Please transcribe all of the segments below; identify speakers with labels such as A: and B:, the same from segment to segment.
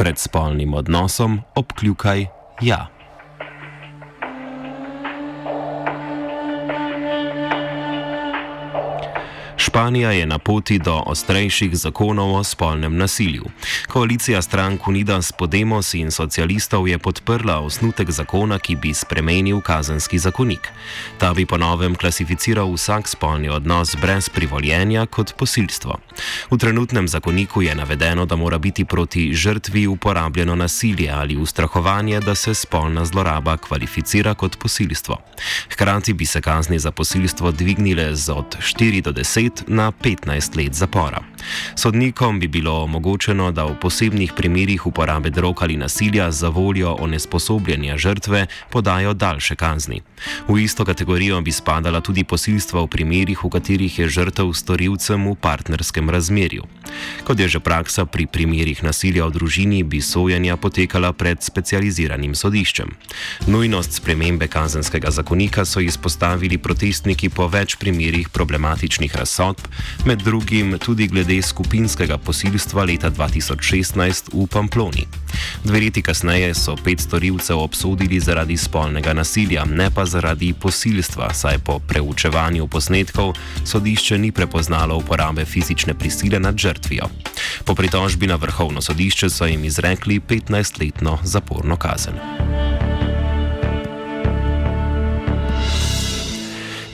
A: Pred spolnim odnosom obkljukaj ja. Španija je na poti do ostrejših zakonov o spolnem nasilju. Koalicija strank Unidas Podemos in socialistov je podprla osnutek zakona, ki bi spremenil kazenski zakonik. Ta bi ponovem klasificiral vsak spolni odnos brez privoljenja kot posilstvo. V trenutnem zakoniku je navedeno, da mora biti proti žrtvi uporabljeno nasilje ali ustrahovanje, da se spolna zloraba kvalificira kot posilstvo. Hkrati bi se kazni za posilstvo dvignile z od 4 do 10 na 15 let zapora. Sodnikom bi bilo omogočeno, da v posebnih primerjih uporabe drog ali nasilja za voljo onesposobljenja žrtve podajo daljše kazni. V isto kategorijo bi spadala tudi posilstva v primerjih, v katerih je žrtev storilcem v partnerskem razmerju. Kot je že praksa pri primerjih nasilja v družini, bi sojenja potekala pred specializiranim sodiščem. Nujnost spremembe kazenskega zakonika so izpostavili protestniki po več primerjih problematičnih razsodb sodb, med drugim tudi glede skupinskega posilstva leta 2016 v Pamploni. Dve leti kasneje so pet storilcev obsodili zaradi spolnega nasilja, ne pa zaradi posilstva, saj po preučevanju posnetkov sodišče ni prepoznalo uporabe fizične prisile nad žrtvijo. Po pritožbi na vrhovno sodišče so jim izrekli 15-letno zaporno kazen.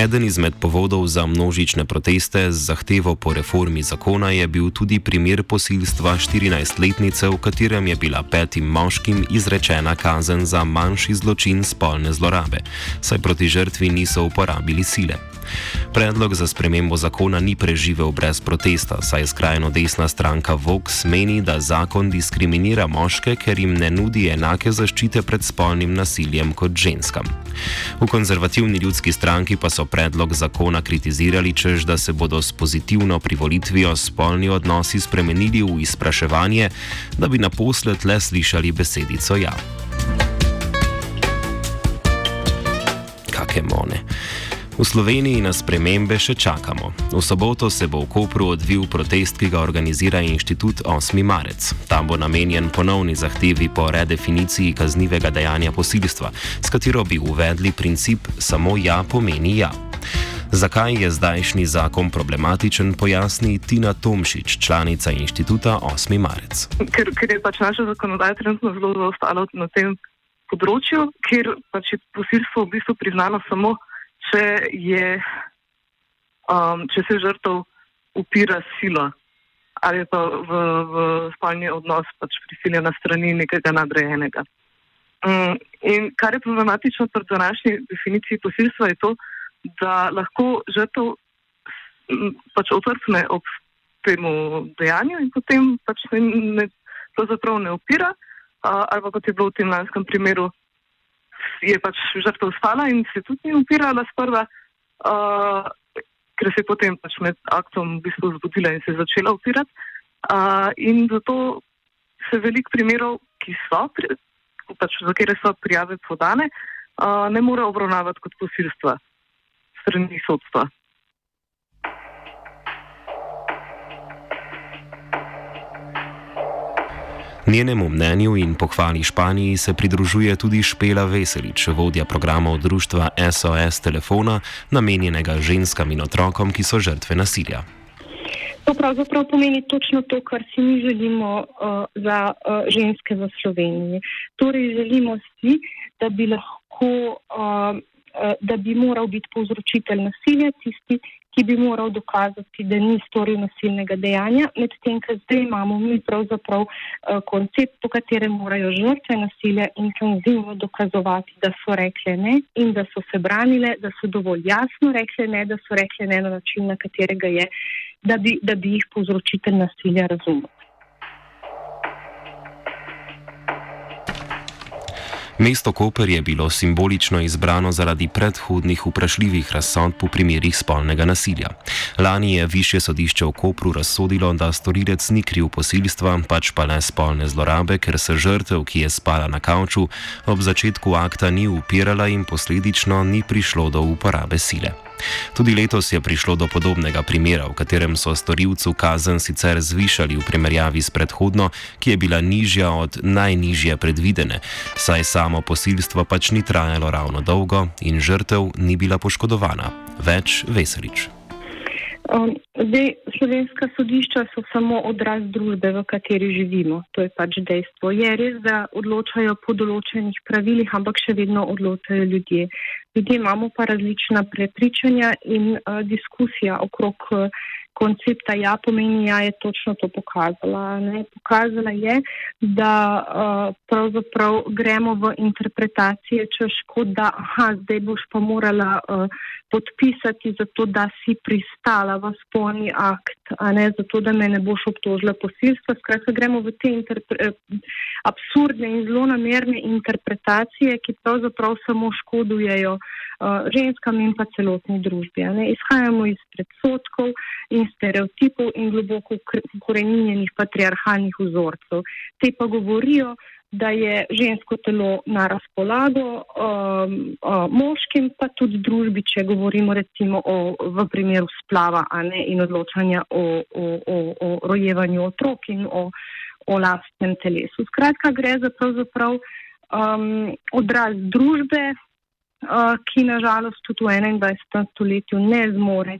A: Eden izmed povodov za množične proteste z zahtevo po reformi zakona je bil tudi primer posilstva 14-letnice, v katerem je bila petim moškim izrečena kazen za manjši zločin spolne zlorabe, saj proti žrtvi niso uporabili sile. Predlog za spremembo zakona ni preživel brez protesta, saj skrajno desna stranka Vox meni, da zakon diskriminira moške, ker jim ne nudi enake zaščite pred spolnim nasiljem kot ženskam. V konzervativni ljudski stranki pa so predlog zakona kritizirali, čež da se bodo s pozitivno privolitvijo spolni odnosi spremenili v izpraševanje, da bi naposled le slišali besedico ja. Kakšne mone. V Sloveniji na spremembe še čakamo. V soboto se bo v Kopru odvil protest, ki ga organizira inštitut 8. marec. Ta bo namenjen ponovni zahtevi po redefiniciji kaznivega dejanja posilstva, s katero bi uvedli princip samo ja pomeni ja. Zakaj je zdajšnji zakon problematičen, pojasni Tina Tomšič, članica inštituta 8. marec.
B: Ker, ker je pač naša zakonodaja trenutno zelo zaostala na tem področju, ker pač je posilstvo v bistvu priznano samo če, je, um, če se žrtev upira silo ali pa v, v spolni odnos pač prisiljena strani nekega nadrejenega. Um, in kar je problematično pri današnji definiciji posilstva je to, da lahko žrtev pač otrpne ob temu dejanju in potem pač ne, ne, ne upira, uh, ali pa kot je bilo v tem lanskem primeru, je pač žrtev spala in se tudi ni upirala sprva, uh, ker se je potem pač med aktom v bistvu zbudila in se je začela upirati. Uh, in zato se velik primerov, ki so, pač za kere so prijave podane, uh, ne more obravnavati kot posilstva strani sodstva.
A: Njenemu mnenju in pohvali Španiji se pridružuje tudi Špela Veselič, vodja programov društva SOS Telefona, namenjenega ženskam in otrokom, ki so žrtve nasilja.
C: To pravzaprav pomeni točno to, kar si mi želimo uh, za uh, ženske v Sloveniji. Torej, želimo si, da bi lahko, uh, da bi moral biti povzročitelj nasilja tisti, ki bi moral dokazati, da ni storil nasilnega dejanja, medtem, ker zdaj imamo mi pravzaprav uh, koncept, po katerem morajo žrtve nasilja intenzivno dokazovati, da so rekle ne in da so se branile, da so dovolj jasno rekle ne, da so rekle ne na način, na katerega je, da bi, da bi jih povzročitelj nasilja razumel.
A: Mesto Koper je bilo simbolično izbrano zaradi predhodnih vprašljivih razsodb v primerih spolnega nasilja. Lani je više sodišče v Kopru razsodilo, da storilec ni kriv posilstva, pač pa le spolne zlorabe, ker se žrtev, ki je spala na kavču, ob začetku akta ni upirala in posledično ni prišlo do uporabe sile. Tudi letos je prišlo do podobnega primera, v katerem so storilcu kazen sicer zvišali v primerjavi s predhodno, ki je bila nižja od najnižje predvidene, saj samo posilstvo pač ni trajalo ravno dolgo in žrtev ni bila poškodovana. Več veselič.
C: Um, zdaj, slovenska sodišča so samo odraz družbe, v kateri živimo. To je pač dejstvo. Je res, da odločajo po določenih pravilih, ampak še vedno odločajo ljudje. Ljudje imamo pa različna prepričanja in uh, diskusija okrog. Uh, koncepta ja pomeni ja je točno to pokazala. Ne? Pokazala je, da uh, pravzaprav gremo v interpretacije, češ kot da, aha, zdaj boš pa morala uh, podpisati za to, da si pristala v spolni akt, a ne zato, da me ne boš obtožila posilstva. Skratka, gremo v te uh, absurdne in zelo namerne interpretacije, ki pravzaprav samo škodujejo uh, ženskam in pa celotni družbi. Izhajamo iz predsotkov in stereotipov in globoko ukorenjenih patriarhalnih vzorcev. Te pa govorijo, da je žensko telo na razpolago um, uh, moškim, pa tudi družbi, če govorimo recimo o, v primeru splava ne, in odločanja o, o, o, o rojevanju otrok in o, o lastnem telesu. Skratka, gre za pravzaprav um, odraz družbe, uh, ki nažalost tudi v 21. stoletju ne zmore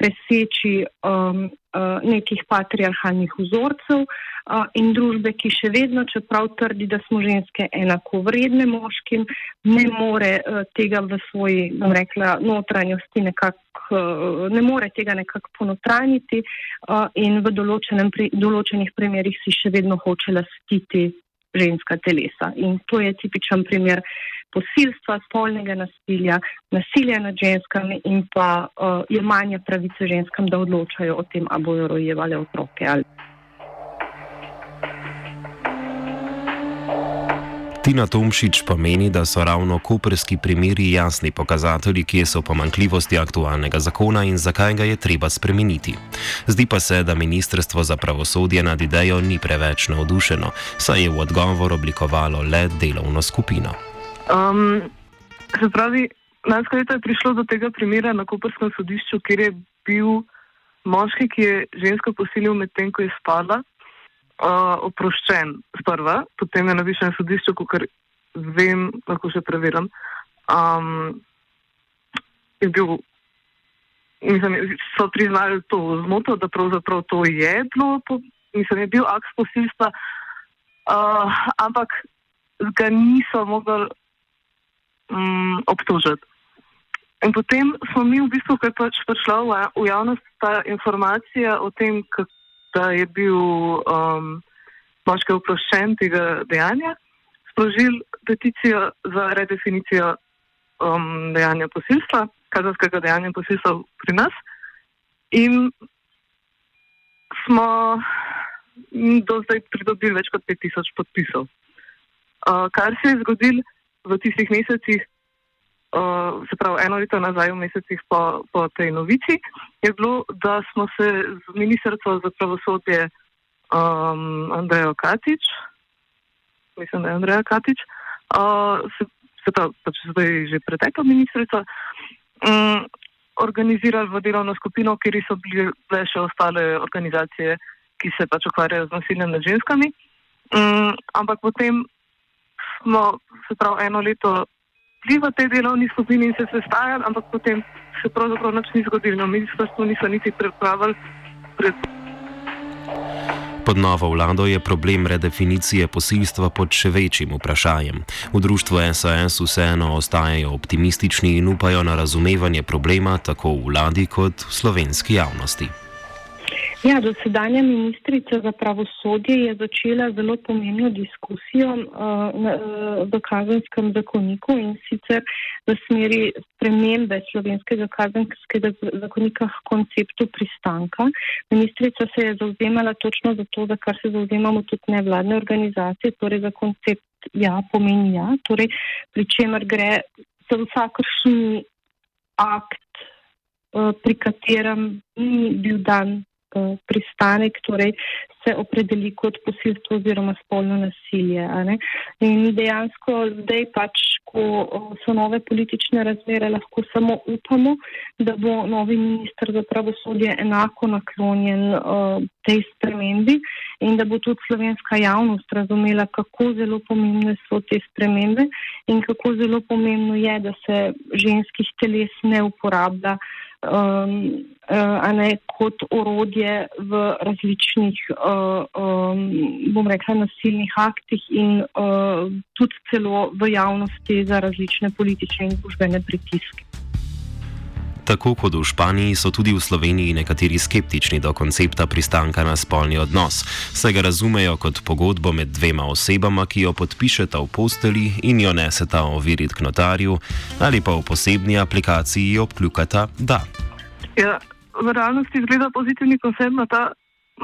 C: preseči um, uh, nekih patriarhalnih vzorcev uh, in družbe, ki še vedno, čeprav trdi, da smo ženske enako vredne moškim, ne more uh, tega v svoji, bom rekla, notranjosti nekako, uh, ne more tega nekako ponotraniti uh, in v pri, določenih primerjih si še vedno hoče lastiti ženska telesa. In to je tipičen primer posilstva, spolnega nasilja, nasilja nad ženskami in pa uh, jemanja pravice ženskam, da odločajo o tem, ali bojo rojevali otroke. Ali.
A: Tina Tomšič pa meni, da so ravno koperski primeri jasni pokazatelji, kje so pomankljivosti aktualnega zakona in zakaj ga je treba spremeniti. Zdi pa se, da Ministrstvo za pravosodje nad idejo ni preveč navdušeno, saj je v odgovor oblikovalo le delovno skupino.
B: Um, se pravi, lansko leto je prišlo do tega primera na Koperskem sodišču, kjer je bil moški, ki je žensko posilil medtem, ko je spala, uh, oproščen sprva, potem je na višjem sodišču, kot vem, lahko še preverjam. Um, je bil, mislim, so priznali to zmoto, da pravzaprav to je bilo, mislim, je bil akt posilstva, uh, ampak ga niso mogli um, obtožiti. In potem smo mi v bistvu, je pač prišla v, v javnost ta informacija o tem, da je bil um, moški oproščen tega dejanja, sprožili peticijo za redefinicijo um, dejanja posilstva, kazanskega dejanja posilstva pri nas. In smo do zdaj pridobili več kot 5000 podpisov. Uh, kar se je zgodilo v tistih mesecih, uh, se pravi eno leto nazaj, v mesecih po, po tej novici, je bilo, da smo se z ministrstvo za pravosodje um, Andrejo Katič, mislim, da je Andreja Katič, uh, se, se pravi, pač zdaj že pretekla ministrica, um, organizirali v delovno skupino, kjer so bile še ostale organizacije, ki se pač ukvarjajo z nasiljem nad ženskami. Um, ampak potem smo se pravi eno leto bili v tej delovni skupini in se sestajali, ampak potem se pravzaprav nič ni zgodilo. No, ministrstvo niso niti pripravili pred.
A: Pod novo vlado je problem redefinicije posilstva pod še večjim vprašanjem. V društvu SAS vseeno ostajajo optimistični in upajo na razumevanje problema tako v vladi kot v slovenski javnosti.
C: Ja, dosedanja ministrica za pravosodje je začela zelo pomembno diskusijo uh, v kazenskem zakoniku in sicer v smeri spremembe slovenskega kazenskega zakonika k konceptu pristanka. Ministrica se je zauzemala točno za to, za kar se zauzemamo tudi nevladne organizacije, torej za koncept ja pomeni ja, torej pri čemer gre za vsakršni akt, uh, pri katerem ni bil dan uh, pristanek, torej se opredeli kot posilstvo oziroma spolno nasilje. In dejansko zdaj pač, ko so nove politične razmere, lahko samo upamo, da bo novi minister za pravosodje enako naklonjen uh, tej spremembi in da bo tudi slovenska javnost razumela, kako zelo pomembne so te spremembe in kako zelo pomembno je, da se ženskih teles ne uporablja um, uh, ne, kot orodje v različnih, uh, um, bom rekla, nasilnih aktih in uh, tudi celo v javnosti za različne politične in družbene pritiske.
A: Tako kot v Španiji, so tudi v Sloveniji nekateri skeptični do koncepta pristanka na spolni odnos, saj ga razumejo kot pogodbo med dvema osebama, ki jo podpišeta v posteli in jo neseta overiti k notarju, ali pa v posebni aplikaciji obkljukata da.
B: Ja, v realnosti izgleda pozitivni koncept na ta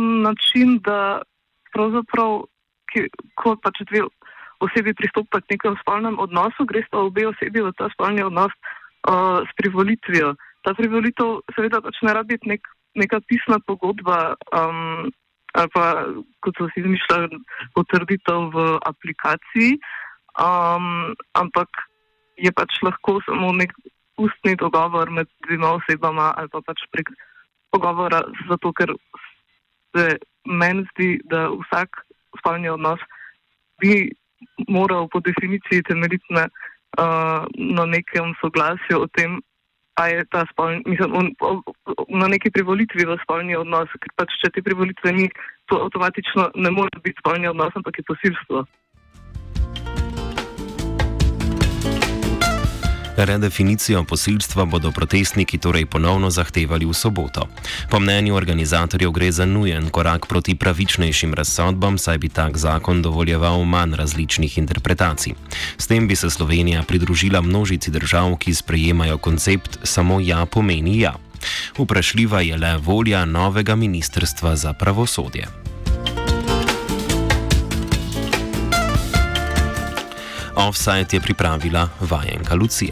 B: način, da pravzaprav, ki, ko pač dve osebi pristopata k nekem spolnem odnosu, gre sta obe osebi v ta spolni odnos uh, s privolitvijo ta privolitev seveda pač ne rabi biti nek, neka pisna pogodba um, ali pa, kot so si izmišljali, potrditev v aplikaciji, um, ampak je pač lahko samo nek ustni dogovor med dvima osebama ali pa pač prek pogovora, zato ker se meni zdi, da vsak spolni odnos bi moral po definiciji temeljiti na, uh, na nekem soglasju o tem, je ta spolni, mislim, on, on, na neki privolitvi v spolni odnos, ker pač če te privolitve ni, to avtomatično ne more biti spolni odnos, ampak je posilstvo.
A: Redefinicijo posilstva bodo protestniki torej ponovno zahtevali v soboto. Po mnenju organizatorjev gre za nujen korak proti pravičnejšim razsodbam, saj bi tak zakon dovoljeval manj različnih interpretacij. S tem bi se Slovenija pridružila množici držav, ki sprejemajo koncept samo ja pomeni ja. Vprašljiva je le volja novega ministrstva za pravosodje. Offside je pripravila vajenka Lucija.